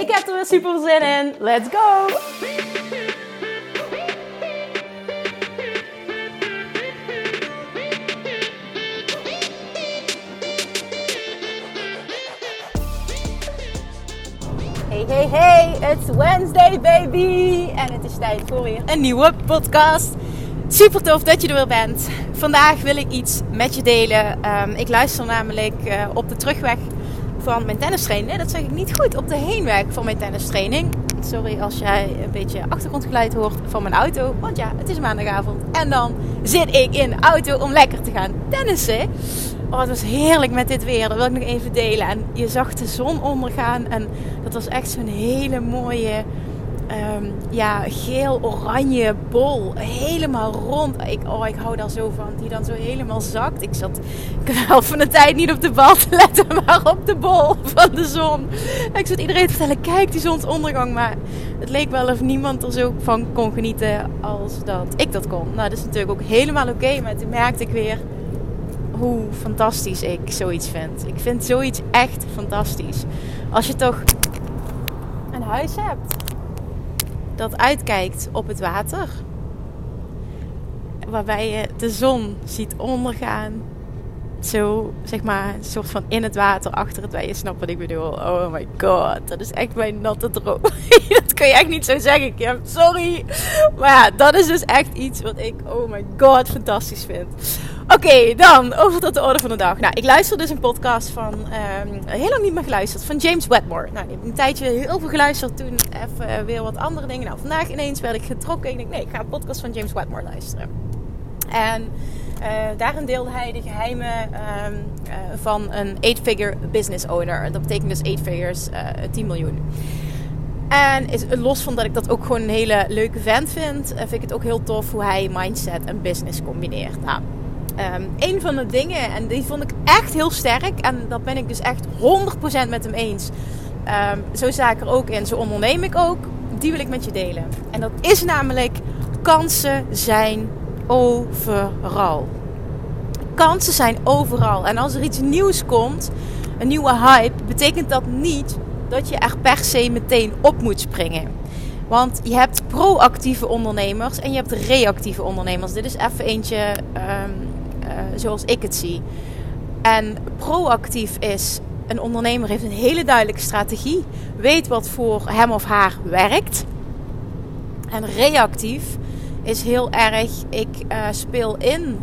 Ik heb er weer super zin in. Let's go! Hey, hey, hey, it's Wednesday baby! En het is tijd voor weer een nieuwe podcast. Super tof dat je er weer bent. Vandaag wil ik iets met je delen. Um, ik luister namelijk uh, op de terugweg van mijn tennistraining. Nee, dat zeg ik niet goed. Op de heenweg van mijn tennistraining. Sorry als jij een beetje achtergrondgeluid hoort van mijn auto. Want ja, het is maandagavond. En dan zit ik in de auto om lekker te gaan tennissen. Oh, het was heerlijk met dit weer. Dat wil ik nog even delen. En je zag de zon ondergaan. En dat was echt zo'n hele mooie um, ja, geel-oranje bol. Helemaal rond. Ik, oh, ik hou daar zo van. Die dan zo helemaal zakt. Ik zat de helft van de tijd niet op de bal te letten, maar op de bol van de zon. Ik zat iedereen te vertellen, kijk die zonsondergang. Maar het leek wel of niemand er zo van kon genieten als dat ik dat kon. Nou, dat is natuurlijk ook helemaal oké. Maar toen merkte ik weer hoe fantastisch ik zoiets vind. Ik vind zoiets echt fantastisch. Als je toch een huis hebt dat uitkijkt op het water. Waarbij je de zon ziet ondergaan. Zo, zeg maar, een soort van in het water, achter het wij. Je snapt wat ik bedoel. Oh my god, dat is echt mijn natte droom. dat kun je echt niet zo zeggen, Kim. Sorry. Maar ja, dat is dus echt iets wat ik, oh my god, fantastisch vind. Oké, dan over tot de orde van de dag. Nou, ik luister dus een podcast van, um, heel lang niet meer geluisterd, van James Wedmore. Nou, ik heb een tijdje heel veel geluisterd, toen even weer wat andere dingen. Nou, vandaag ineens werd ik getrokken. Ik denk, nee, ik ga een podcast van James Wedmore luisteren. En uh, daarin deelde hij de geheimen um, uh, van een 8-figure business owner. Dat betekent dus 8 figures, uh, 10 miljoen. En is, los van dat ik dat ook gewoon een hele leuke vent vind, vind ik het ook heel tof hoe hij mindset en business combineert. Nou, Um, een van de dingen, en die vond ik echt heel sterk, en dat ben ik dus echt 100% met hem eens. Um, zo sta ik er ook in, zo onderneem ik ook. Die wil ik met je delen. En dat is namelijk: kansen zijn overal. Kansen zijn overal. En als er iets nieuws komt, een nieuwe hype, betekent dat niet dat je er per se meteen op moet springen. Want je hebt proactieve ondernemers en je hebt reactieve ondernemers. Dit is even eentje uh, zoals ik het zie. En proactief is, een ondernemer heeft een hele duidelijke strategie, weet wat voor hem of haar werkt. En reactief is heel erg, ik uh, speel in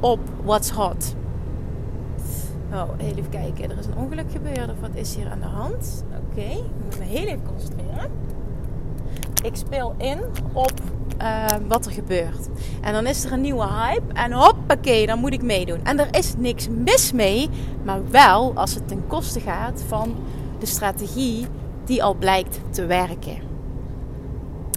op what's hot. Oh, even kijken. Er is een ongeluk gebeurd. Of wat is hier aan de hand? Oké, ik moet me heel even concentreren. Ik speel in op uh, wat er gebeurt. En dan is er een nieuwe hype. En hoppakee, dan moet ik meedoen. En er is niks mis mee. Maar wel als het ten koste gaat van de strategie die al blijkt te werken.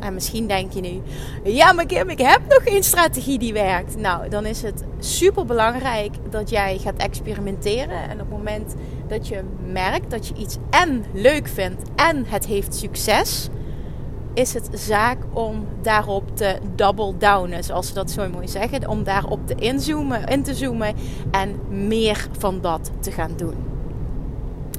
En misschien denk je nu, ja maar Kim, ik heb nog geen strategie die werkt. Nou, dan is het super belangrijk dat jij gaat experimenteren. En op het moment dat je merkt dat je iets en leuk vindt en het heeft succes, is het zaak om daarop te double downen, zoals ze dat zo mooi zeggen. Om daarop te inzoomen, in te zoomen en meer van dat te gaan doen.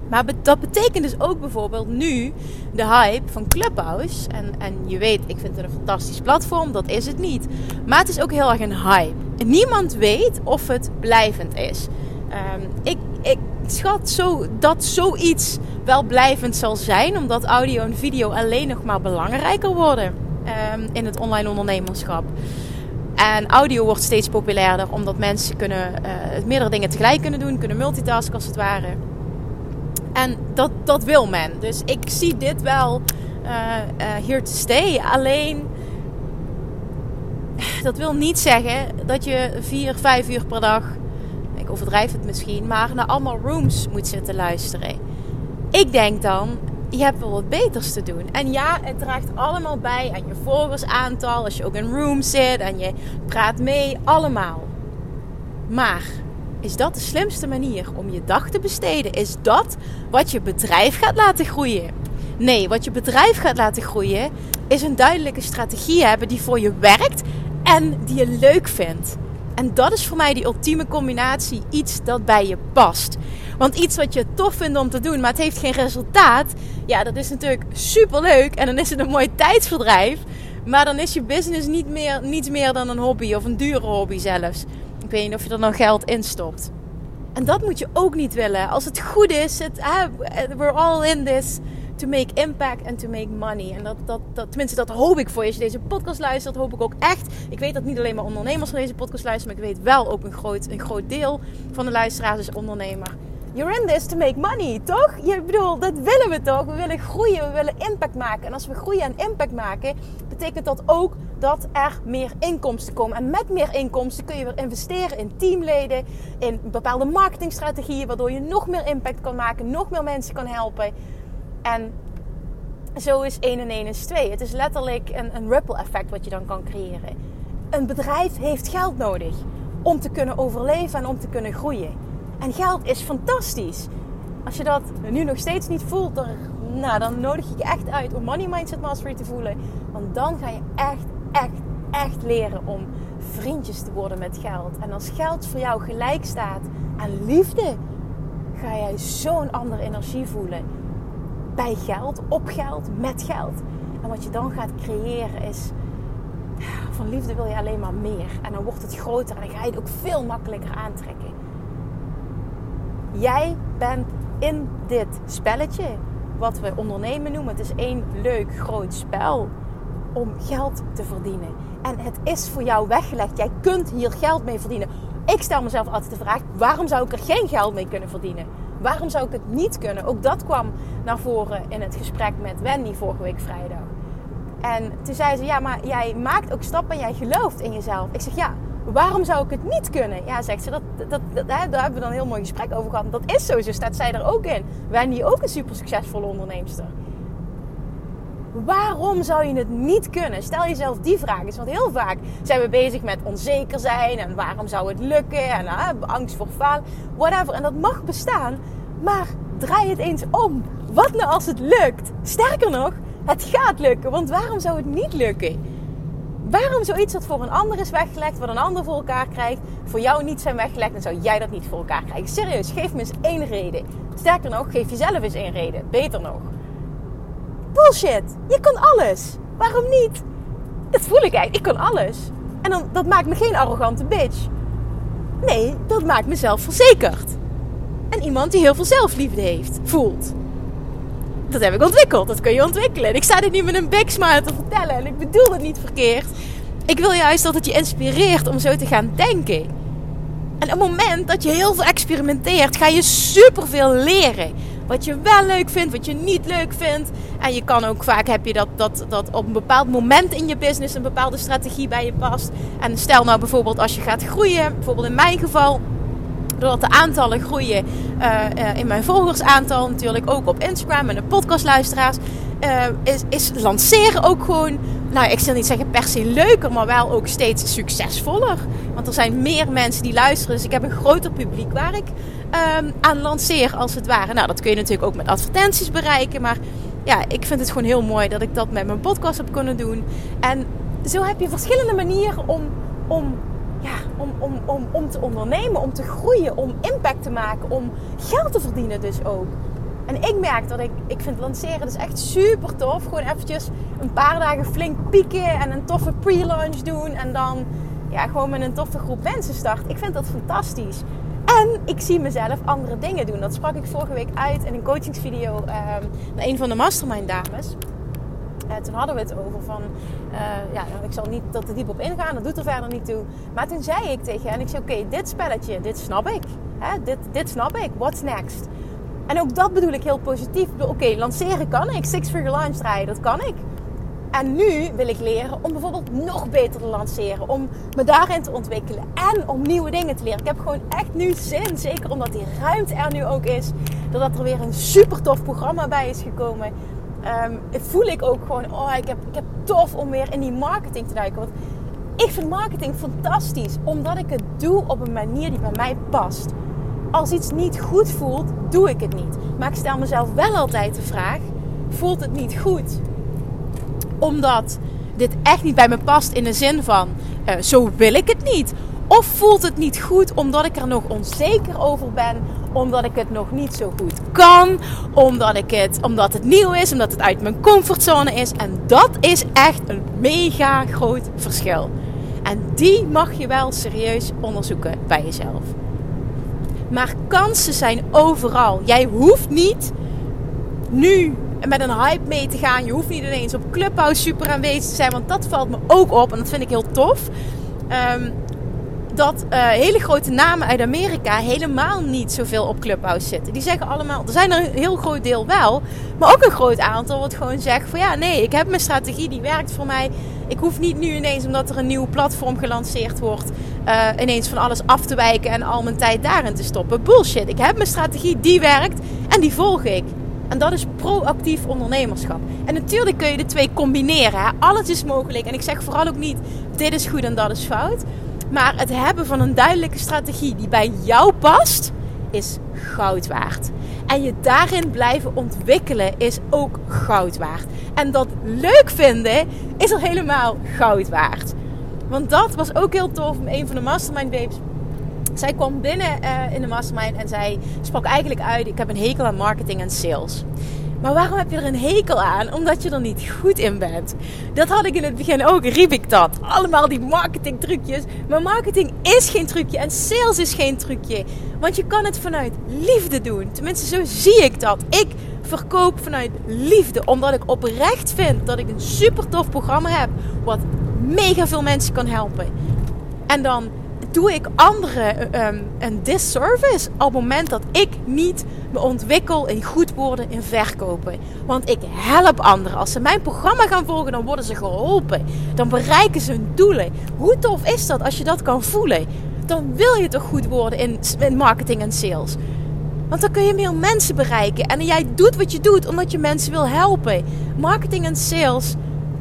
Maar dat betekent dus ook bijvoorbeeld nu de hype van Clubhouse. En, en je weet, ik vind het een fantastisch platform, dat is het niet. Maar het is ook heel erg een hype. Niemand weet of het blijvend is. Um, ik, ik schat zo dat zoiets wel blijvend zal zijn, omdat audio en video alleen nog maar belangrijker worden um, in het online ondernemerschap. En audio wordt steeds populairder, omdat mensen kunnen uh, meerdere dingen tegelijk kunnen doen, kunnen multitasken als het ware. En dat, dat wil men. Dus ik zie dit wel uh, uh, here to stay. Alleen, dat wil niet zeggen dat je vier, vijf uur per dag ik overdrijf het misschien, maar naar allemaal rooms moet zitten luisteren. Ik denk dan, je hebt wel wat beters te doen. En ja, het draagt allemaal bij aan je volgersaantal. Als je ook in room zit en je praat mee, allemaal. Maar is dat de slimste manier om je dag te besteden? Is dat wat je bedrijf gaat laten groeien? Nee, wat je bedrijf gaat laten groeien is een duidelijke strategie hebben die voor je werkt en die je leuk vindt. En dat is voor mij die ultieme combinatie. Iets dat bij je past. Want iets wat je tof vindt om te doen, maar het heeft geen resultaat. Ja, dat is natuurlijk super leuk. En dan is het een mooi tijdsverdrijf. Maar dan is je business niet meer, niets meer dan een hobby of een dure hobby zelfs. Ik weet niet of je er nog geld in stopt. En dat moet je ook niet willen. Als het goed is, het, we're all in this to make impact and to make money. En dat, dat, dat, tenminste, dat hoop ik voor je. Als je deze podcast luistert, hoop ik ook echt. Ik weet dat niet alleen maar ondernemers van deze podcast luisteren, maar ik weet wel ook een groot, een groot deel van de luisteraars is ondernemer. You're in this to make money, toch? Je bedoel, dat willen we toch? We willen groeien, we willen impact maken. En als we groeien en impact maken, betekent dat ook dat er meer inkomsten komen. En met meer inkomsten kun je weer investeren in teamleden, in bepaalde marketingstrategieën, waardoor je nog meer impact kan maken, nog meer mensen kan helpen. En zo is 1 en 1 is 2. Het is letterlijk een, een ripple effect wat je dan kan creëren. Een bedrijf heeft geld nodig om te kunnen overleven en om te kunnen groeien. En geld is fantastisch. Als je dat nu nog steeds niet voelt, dan, nou, dan nodig ik je echt uit om Money Mindset Mastery te voelen. Want dan ga je echt, echt, echt leren om vriendjes te worden met geld. En als geld voor jou gelijk staat aan liefde, ga jij zo'n andere energie voelen bij geld, op geld, met geld. En wat je dan gaat creëren is, van liefde wil je alleen maar meer. En dan wordt het groter en dan ga je het ook veel makkelijker aantrekken. Jij bent in dit spelletje, wat we ondernemen noemen, het is één leuk groot spel om geld te verdienen. En het is voor jou weggelegd. Jij kunt hier geld mee verdienen. Ik stel mezelf altijd de vraag: waarom zou ik er geen geld mee kunnen verdienen? Waarom zou ik het niet kunnen? Ook dat kwam naar voren in het gesprek met Wendy vorige week vrijdag. En toen zei ze: Ja, maar jij maakt ook stappen en jij gelooft in jezelf. Ik zeg: Ja, waarom zou ik het niet kunnen? Ja, zegt ze, dat, dat, daar hebben we dan een heel mooi gesprek over gehad. Dat is zo, zo staat zij er ook in. Wendy ook een super succesvolle onderneemster. Waarom zou je het niet kunnen? Stel jezelf die vraag eens. Want heel vaak zijn we bezig met onzeker zijn. En waarom zou het lukken? En angst voor falen. Whatever. En dat mag bestaan. Maar draai het eens om. Wat nou als het lukt? Sterker nog, het gaat lukken. Want waarom zou het niet lukken? Waarom zoiets dat voor een ander is weggelegd, wat een ander voor elkaar krijgt, voor jou niet zijn weggelegd en zou jij dat niet voor elkaar krijgen? Serieus, geef me eens één reden. Sterker nog, geef jezelf eens één reden. Beter nog. Bullshit. Je kan alles. Waarom niet? Dat voel ik eigenlijk. Ik kan alles. En dan, dat maakt me geen arrogante bitch. Nee, dat maakt me zelfverzekerd. En iemand die heel veel zelfliefde heeft, voelt. Dat heb ik ontwikkeld. Dat kun je ontwikkelen. En ik sta dit niet met een big smile te vertellen. En ik bedoel het niet verkeerd. Ik wil juist dat het je inspireert om zo te gaan denken. En op het moment dat je heel veel experimenteert, ga je superveel leren. Wat je wel leuk vindt, wat je niet leuk vindt. En je kan ook vaak heb je dat, dat, dat op een bepaald moment in je business een bepaalde strategie bij je past. En stel nou bijvoorbeeld als je gaat groeien, bijvoorbeeld in mijn geval, doordat de aantallen groeien uh, uh, in mijn volgersaantal, natuurlijk ook op Instagram en de podcastluisteraars, uh, is, is lanceren ook gewoon, nou ik zal niet zeggen per se leuker, maar wel ook steeds succesvoller. Want er zijn meer mensen die luisteren, dus ik heb een groter publiek waar ik um, aan lanceer als het ware. Nou, dat kun je natuurlijk ook met advertenties bereiken, maar ja, ik vind het gewoon heel mooi dat ik dat met mijn podcast heb kunnen doen. En zo heb je verschillende manieren om, om, ja, om, om, om, om te ondernemen, om te groeien, om impact te maken, om geld te verdienen dus ook. En ik merk dat ik, ik vind lanceren dus echt super tof. Gewoon eventjes een paar dagen flink pieken en een toffe pre-launch doen. En dan ja, gewoon met een toffe groep mensen starten. Ik vind dat fantastisch. En ik zie mezelf andere dingen doen. Dat sprak ik vorige week uit in een coachingsvideo naar een van de mastermind dames. Uh, toen hadden we het over van, uh, ja, nou, ik zal niet tot te diep op ingaan, dat doet er verder niet toe. Maar toen zei ik tegen hen, ik zei, oké, dit spelletje, dit snap ik. Hè? Dit, dit snap ik, what's next? En ook dat bedoel ik heel positief. Oké, lanceren kan ik, six figure launch draaien, dat kan ik. En nu wil ik leren om bijvoorbeeld nog beter te lanceren. Om me daarin te ontwikkelen. En om nieuwe dingen te leren. Ik heb gewoon echt nu zin. Zeker omdat die ruimte er nu ook is. doordat er weer een super tof programma bij is gekomen, ehm, voel ik ook gewoon, oh, ik heb, ik heb tof om weer in die marketing te duiken. Want ik vind marketing fantastisch, omdat ik het doe op een manier die bij mij past. Als iets niet goed voelt, doe ik het niet. Maar ik stel mezelf wel altijd de vraag: voelt het niet goed? Omdat dit echt niet bij me past in de zin van uh, zo wil ik het niet. Of voelt het niet goed omdat ik er nog onzeker over ben, omdat ik het nog niet zo goed kan, omdat, ik het, omdat het nieuw is, omdat het uit mijn comfortzone is. En dat is echt een mega groot verschil. En die mag je wel serieus onderzoeken bij jezelf. Maar kansen zijn overal. Jij hoeft niet nu met een hype mee te gaan. Je hoeft niet ineens op Clubhouse super aanwezig te zijn. Want dat valt me ook op. En dat vind ik heel tof. Um, dat uh, hele grote namen uit Amerika helemaal niet zoveel op Clubhouse zitten. Die zeggen allemaal, er zijn er een heel groot deel wel, maar ook een groot aantal wat gewoon zegt van ja, nee, ik heb mijn strategie, die werkt voor mij. Ik hoef niet nu ineens, omdat er een nieuw platform gelanceerd wordt, uh, ineens van alles af te wijken en al mijn tijd daarin te stoppen. Bullshit. Ik heb mijn strategie, die werkt en die volg ik. En dat is proactief ondernemerschap. En natuurlijk kun je de twee combineren. Hè? Alles is mogelijk. En ik zeg vooral ook niet: dit is goed en dat is fout. Maar het hebben van een duidelijke strategie die bij jou past, is goud waard. En je daarin blijven ontwikkelen is ook goud waard. En dat leuk vinden is al helemaal goud waard. Want dat was ook heel tof. Een van de Mastermind Babes zij kwam binnen uh, in de mastermind en zij sprak eigenlijk uit: Ik heb een hekel aan marketing en sales. Maar waarom heb je er een hekel aan? Omdat je er niet goed in bent. Dat had ik in het begin ook, riep ik dat. Allemaal die marketing trucjes. Maar marketing is geen trucje en sales is geen trucje. Want je kan het vanuit liefde doen. Tenminste, zo zie ik dat. Ik verkoop vanuit liefde. Omdat ik oprecht vind dat ik een super tof programma heb. Wat mega veel mensen kan helpen. En dan doe ik anderen um, een disservice op het moment dat ik niet me ontwikkel in goed worden in verkopen. Want ik help anderen. Als ze mijn programma gaan volgen, dan worden ze geholpen. Dan bereiken ze hun doelen. Hoe tof is dat als je dat kan voelen? Dan wil je toch goed worden in, in marketing en sales. Want dan kun je meer mensen bereiken. En jij doet wat je doet omdat je mensen wil helpen. Marketing en sales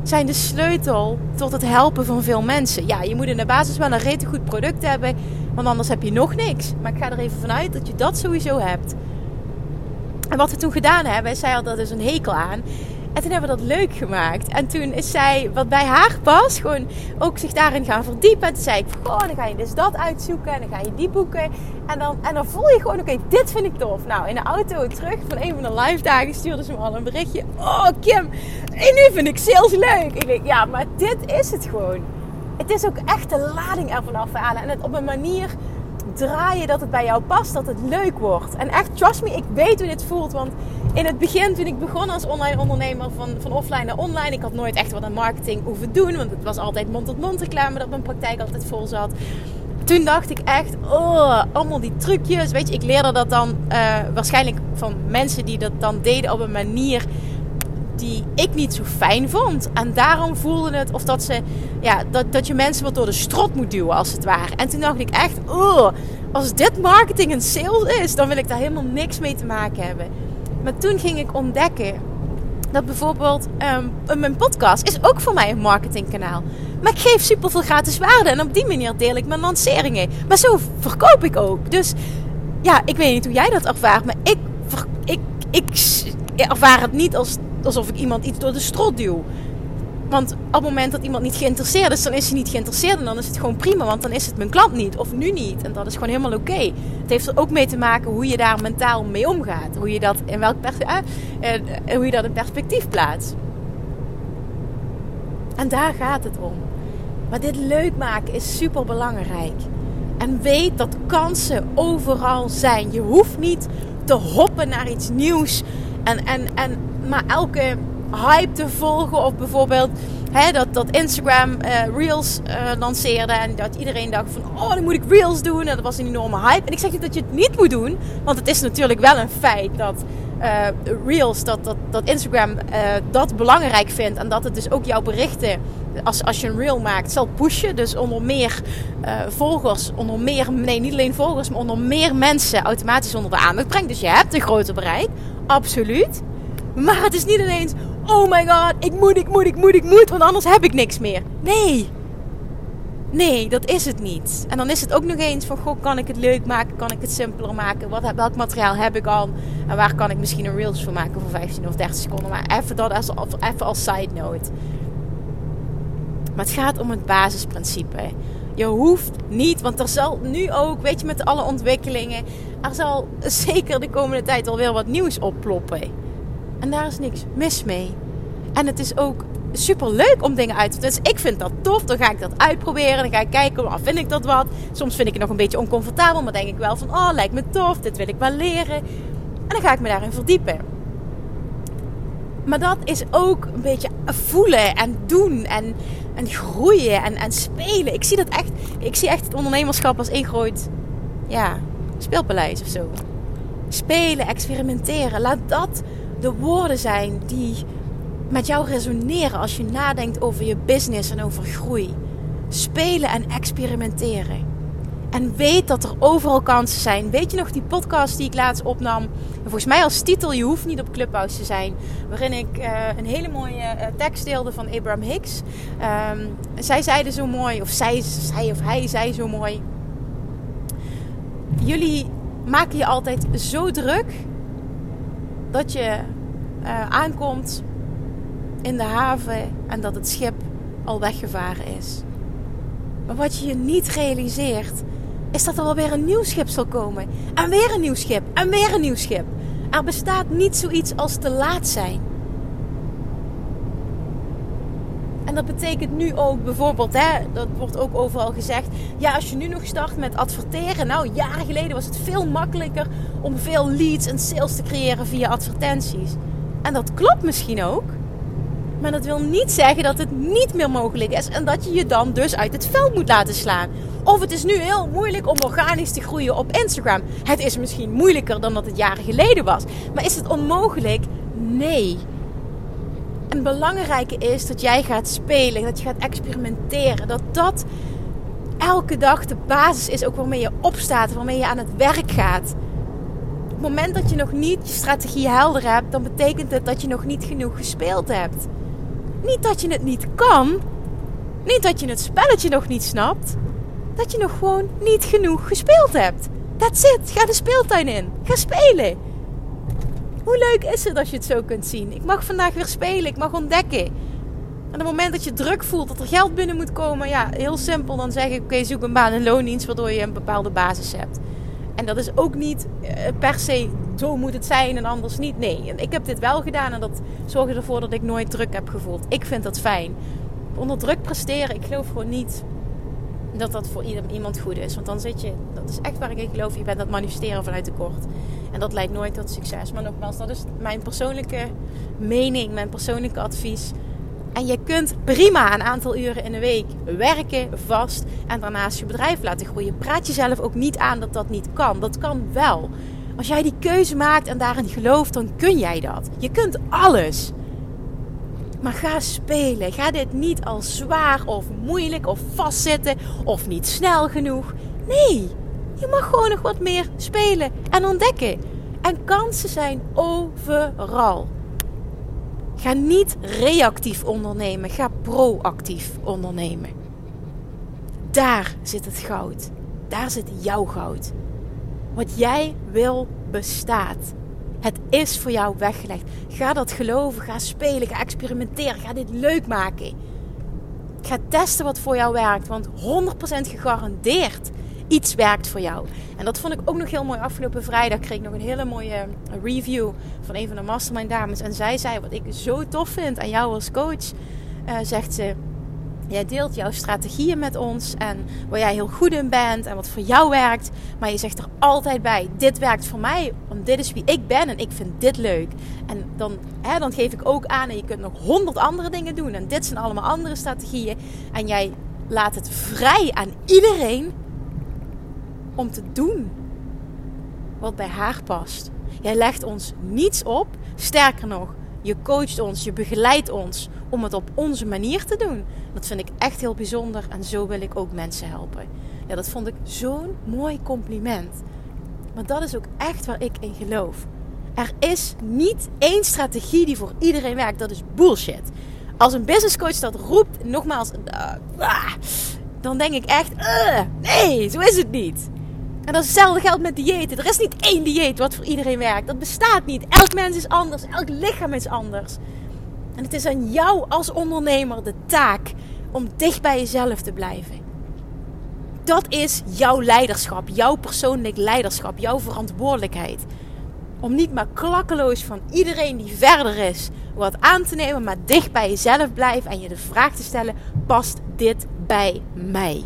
zijn de sleutel tot het helpen van veel mensen. Ja, je moet in de basis wel een rete goed product hebben, want anders heb je nog niks. Maar ik ga er even vanuit dat je dat sowieso hebt. En wat we toen gedaan hebben, zij had dat dus een hekel aan. En toen hebben we dat leuk gemaakt. En toen is zij, wat bij haar past, gewoon ook zich daarin gaan verdiepen. En toen zei ik, goh, dan ga je dus dat uitzoeken. En dan ga je die boeken. En dan, en dan voel je gewoon, oké, dit vind ik tof. Nou, in de auto terug van een van de live dagen stuurde ze me al een berichtje. Oh, Kim, en nu vind ik sales leuk. Ik denk, ja, maar dit is het gewoon. Het is ook echt de lading ervan afhalen. En het op een manier draaien dat het bij jou past, dat het leuk wordt. En echt, trust me, ik weet hoe dit voelt. Want in het begin, toen ik begon als online ondernemer van, van offline naar online, ik had nooit echt wat aan marketing hoeven doen. Want het was altijd mond-tot-mond reclame dat mijn praktijk altijd vol zat. Toen dacht ik echt, oh, allemaal die trucjes. Weet je, ik leerde dat dan uh, waarschijnlijk van mensen die dat dan deden op een manier die ik niet zo fijn vond. En daarom voelde het of dat ze, ja, dat, dat je mensen wat door de strot moet duwen, als het ware. En toen dacht ik echt, oh, als dit marketing en sales is, dan wil ik daar helemaal niks mee te maken hebben. Maar toen ging ik ontdekken dat bijvoorbeeld um, mijn podcast is ook voor mij een marketingkanaal. Maar ik geef super veel gratis waarde en op die manier deel ik mijn lanceringen. Maar zo verkoop ik ook. Dus ja, ik weet niet hoe jij dat ervaart, maar ik, ik, ik ervaar het niet als alsof ik iemand iets door de strot duw. Want op het moment dat iemand niet geïnteresseerd is, dan is hij niet geïnteresseerd. En dan is het gewoon prima, want dan is het mijn klant niet. Of nu niet. En dat is gewoon helemaal oké. Het heeft er ook mee te maken hoe je daar mentaal mee omgaat. Hoe je dat in welk eh, eh, hoe je dat in perspectief plaatst. En daar gaat het om. Maar dit leuk maken is super belangrijk. En weet dat kansen overal zijn. Je hoeft niet te hoppen naar iets nieuws. En, en, en maar elke hype te volgen. Of bijvoorbeeld hè, dat, dat Instagram uh, Reels uh, lanceerde. En dat iedereen dacht van, oh, dan moet ik Reels doen. En dat was een enorme hype. En ik zeg niet dat je het niet moet doen. Want het is natuurlijk wel een feit dat uh, Reels, dat, dat, dat Instagram dat belangrijk vindt. En dat het dus ook jouw berichten, als, als je een Reel maakt, zal pushen. Dus onder meer volgers, onder meer, nee, niet alleen volgers, maar onder meer mensen automatisch onder de aandacht brengt. Dus je hebt een groter bereik. Absoluut. Maar het is niet ineens, oh my god, ik moet, ik moet, ik moet, ik moet, want anders heb ik niks meer. Nee. Nee, dat is het niet. En dan is het ook nog eens van, goh, kan ik het leuk maken? Kan ik het simpeler maken? Wat, welk materiaal heb ik al? En waar kan ik misschien een reels voor maken voor 15 of 30 seconden? Maar even dat als, even als side note. Maar het gaat om het basisprincipe. Je hoeft niet, want er zal nu ook, weet je, met alle ontwikkelingen, er zal zeker de komende tijd alweer wat nieuws opploppen. En daar is niks mis mee. En het is ook super leuk om dingen uit te doen. Dus ik vind dat tof. Dan ga ik dat uitproberen. Dan ga ik kijken, oh, vind ik dat wat? Soms vind ik het nog een beetje oncomfortabel. Maar denk ik wel van, oh, lijkt me tof. Dit wil ik wel leren. En dan ga ik me daarin verdiepen. Maar dat is ook een beetje voelen en doen en, en groeien en, en spelen. Ik zie dat echt. Ik zie echt het ondernemerschap als één groot ja, speelpaleis of zo. Spelen, experimenteren. Laat dat de woorden zijn die met jou resoneren als je nadenkt over je business en over groei. Spelen en experimenteren. En weet dat er overal kansen zijn. Weet je nog die podcast die ik laatst opnam? volgens mij als titel, je hoeft niet op Clubhouse te zijn. Waarin ik uh, een hele mooie uh, tekst deelde van Abraham Hicks. Um, zij zeiden zo mooi, of zij, zij of hij zei zo mooi. Jullie maken je altijd zo druk dat je uh, aankomt in de haven en dat het schip al weggevaren is. Maar wat je je niet realiseert, is dat er wel weer een nieuw schip zal komen. En weer een nieuw schip. En weer een nieuw schip. Er bestaat niet zoiets als te laat zijn. En dat betekent nu ook bijvoorbeeld, hè, dat wordt ook overal gezegd. Ja, als je nu nog start met adverteren. Nou, jaren geleden was het veel makkelijker om veel leads en sales te creëren via advertenties. En dat klopt misschien ook. Maar dat wil niet zeggen dat het niet meer mogelijk is en dat je je dan dus uit het veld moet laten slaan. Of het is nu heel moeilijk om organisch te groeien op Instagram. Het is misschien moeilijker dan dat het jaren geleden was. Maar is het onmogelijk? Nee. En het belangrijke is dat jij gaat spelen, dat je gaat experimenteren. Dat dat elke dag de basis is ook waarmee je opstaat, waarmee je aan het werk gaat. Op het moment dat je nog niet je strategie helder hebt, dan betekent het dat je nog niet genoeg gespeeld hebt. Niet dat je het niet kan, niet dat je het spelletje nog niet snapt, dat je nog gewoon niet genoeg gespeeld hebt. That's it. Ga de speeltuin in. Ga spelen. Hoe leuk is het als je het zo kunt zien? Ik mag vandaag weer spelen, ik mag ontdekken. En op het moment dat je druk voelt, dat er geld binnen moet komen, ja, heel simpel, dan zeg ik: oké, zoek een baan en loondienst waardoor je een bepaalde basis hebt. En dat is ook niet eh, per se zo moet het zijn en anders niet. Nee, ik heb dit wel gedaan en dat zorgde ervoor dat ik nooit druk heb gevoeld. Ik vind dat fijn. Onder druk presteren, ik geloof gewoon niet dat dat voor iemand goed is. Want dan zit je, dat is echt waar ik in geloof, je bent dat manifesteren vanuit tekort. En dat leidt nooit tot succes. Maar nogmaals, dat is mijn persoonlijke mening, mijn persoonlijke advies. En je kunt prima een aantal uren in de week werken, vast en daarnaast je bedrijf laten groeien. Praat jezelf ook niet aan dat dat niet kan. Dat kan wel. Als jij die keuze maakt en daarin gelooft, dan kun jij dat. Je kunt alles. Maar ga spelen. Ga dit niet als zwaar of moeilijk of vastzitten of niet snel genoeg. Nee, je mag gewoon nog wat meer spelen en ontdekken. En kansen zijn overal. Ga niet reactief ondernemen, ga proactief ondernemen. Daar zit het goud. Daar zit jouw goud. Wat jij wil bestaat. Het is voor jou weggelegd. Ga dat geloven, ga spelen, ga experimenteren, ga dit leuk maken. Ga testen wat voor jou werkt, want 100% gegarandeerd iets werkt voor jou. En dat vond ik ook nog heel mooi. Afgelopen vrijdag kreeg ik nog een hele mooie review van een van de mastermind dames. En zij zei wat ik zo tof vind aan jou als coach. Uh, zegt ze, Jij deelt jouw strategieën met ons en waar jij heel goed in bent en wat voor jou werkt. Maar je zegt er altijd bij: dit werkt voor mij, want dit is wie ik ben en ik vind dit leuk. En dan, hè, dan geef ik ook aan en je kunt nog honderd andere dingen doen. En dit zijn allemaal andere strategieën. En jij laat het vrij aan iedereen om te doen wat bij haar past. Jij legt ons niets op. Sterker nog, je coacht ons, je begeleidt ons om het op onze manier te doen. Dat vind ik echt heel bijzonder en zo wil ik ook mensen helpen. Ja, dat vond ik zo'n mooi compliment. Maar dat is ook echt waar ik in geloof. Er is niet één strategie die voor iedereen werkt. Dat is bullshit. Als een business coach dat roept, nogmaals, uh, dan denk ik echt, uh, nee, zo is het niet. En dat hetzelfde geldt met diëten. Er is niet één dieet wat voor iedereen werkt. Dat bestaat niet. Elk mens is anders. Elk lichaam is anders. En het is aan jou als ondernemer de taak om dicht bij jezelf te blijven. Dat is jouw leiderschap, jouw persoonlijk leiderschap, jouw verantwoordelijkheid. Om niet maar klakkeloos van iedereen die verder is wat aan te nemen, maar dicht bij jezelf blijven en je de vraag te stellen: past dit bij mij?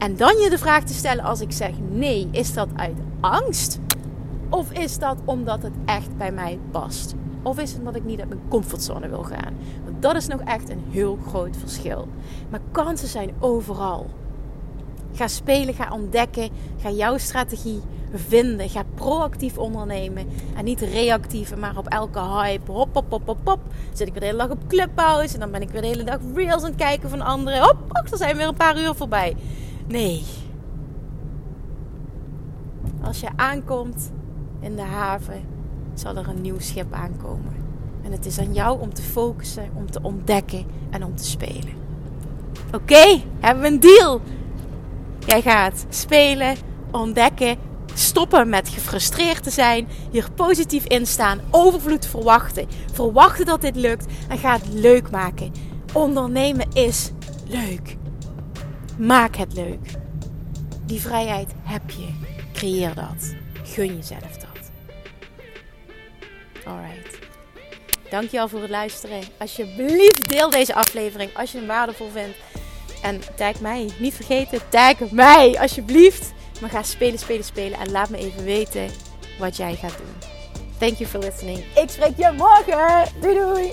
En dan je de vraag te stellen als ik zeg nee, is dat uit angst? Of is dat omdat het echt bij mij past? Of is het omdat ik niet uit mijn comfortzone wil gaan? Want dat is nog echt een heel groot verschil. Maar kansen zijn overal. Ga spelen, ga ontdekken, ga jouw strategie vinden. Ga proactief ondernemen en niet reactief, maar op elke hype. Hop, hop, hop, hop, hop. Zit ik weer de hele dag op Clubhouse en dan ben ik weer de hele dag reels aan het kijken van anderen. Hop, hop, er zijn weer een paar uur voorbij. Nee. Als je aankomt in de haven, zal er een nieuw schip aankomen. En het is aan jou om te focussen, om te ontdekken en om te spelen. Oké, hebben we een deal? Jij gaat spelen, ontdekken, stoppen met gefrustreerd te zijn, hier positief in staan, overvloed verwachten, verwachten dat dit lukt en ga het leuk maken. Ondernemen is leuk. Maak het leuk. Die vrijheid heb je. Creëer dat. Gun jezelf dat. Alright. Dankjewel voor het luisteren. Alsjeblieft deel deze aflevering als je hem waardevol vindt. En tag mij. Niet vergeten, tag mij alsjeblieft. Maar ga spelen, spelen, spelen. En laat me even weten wat jij gaat doen. Thank you for listening. Ik spreek je morgen. Doei doei.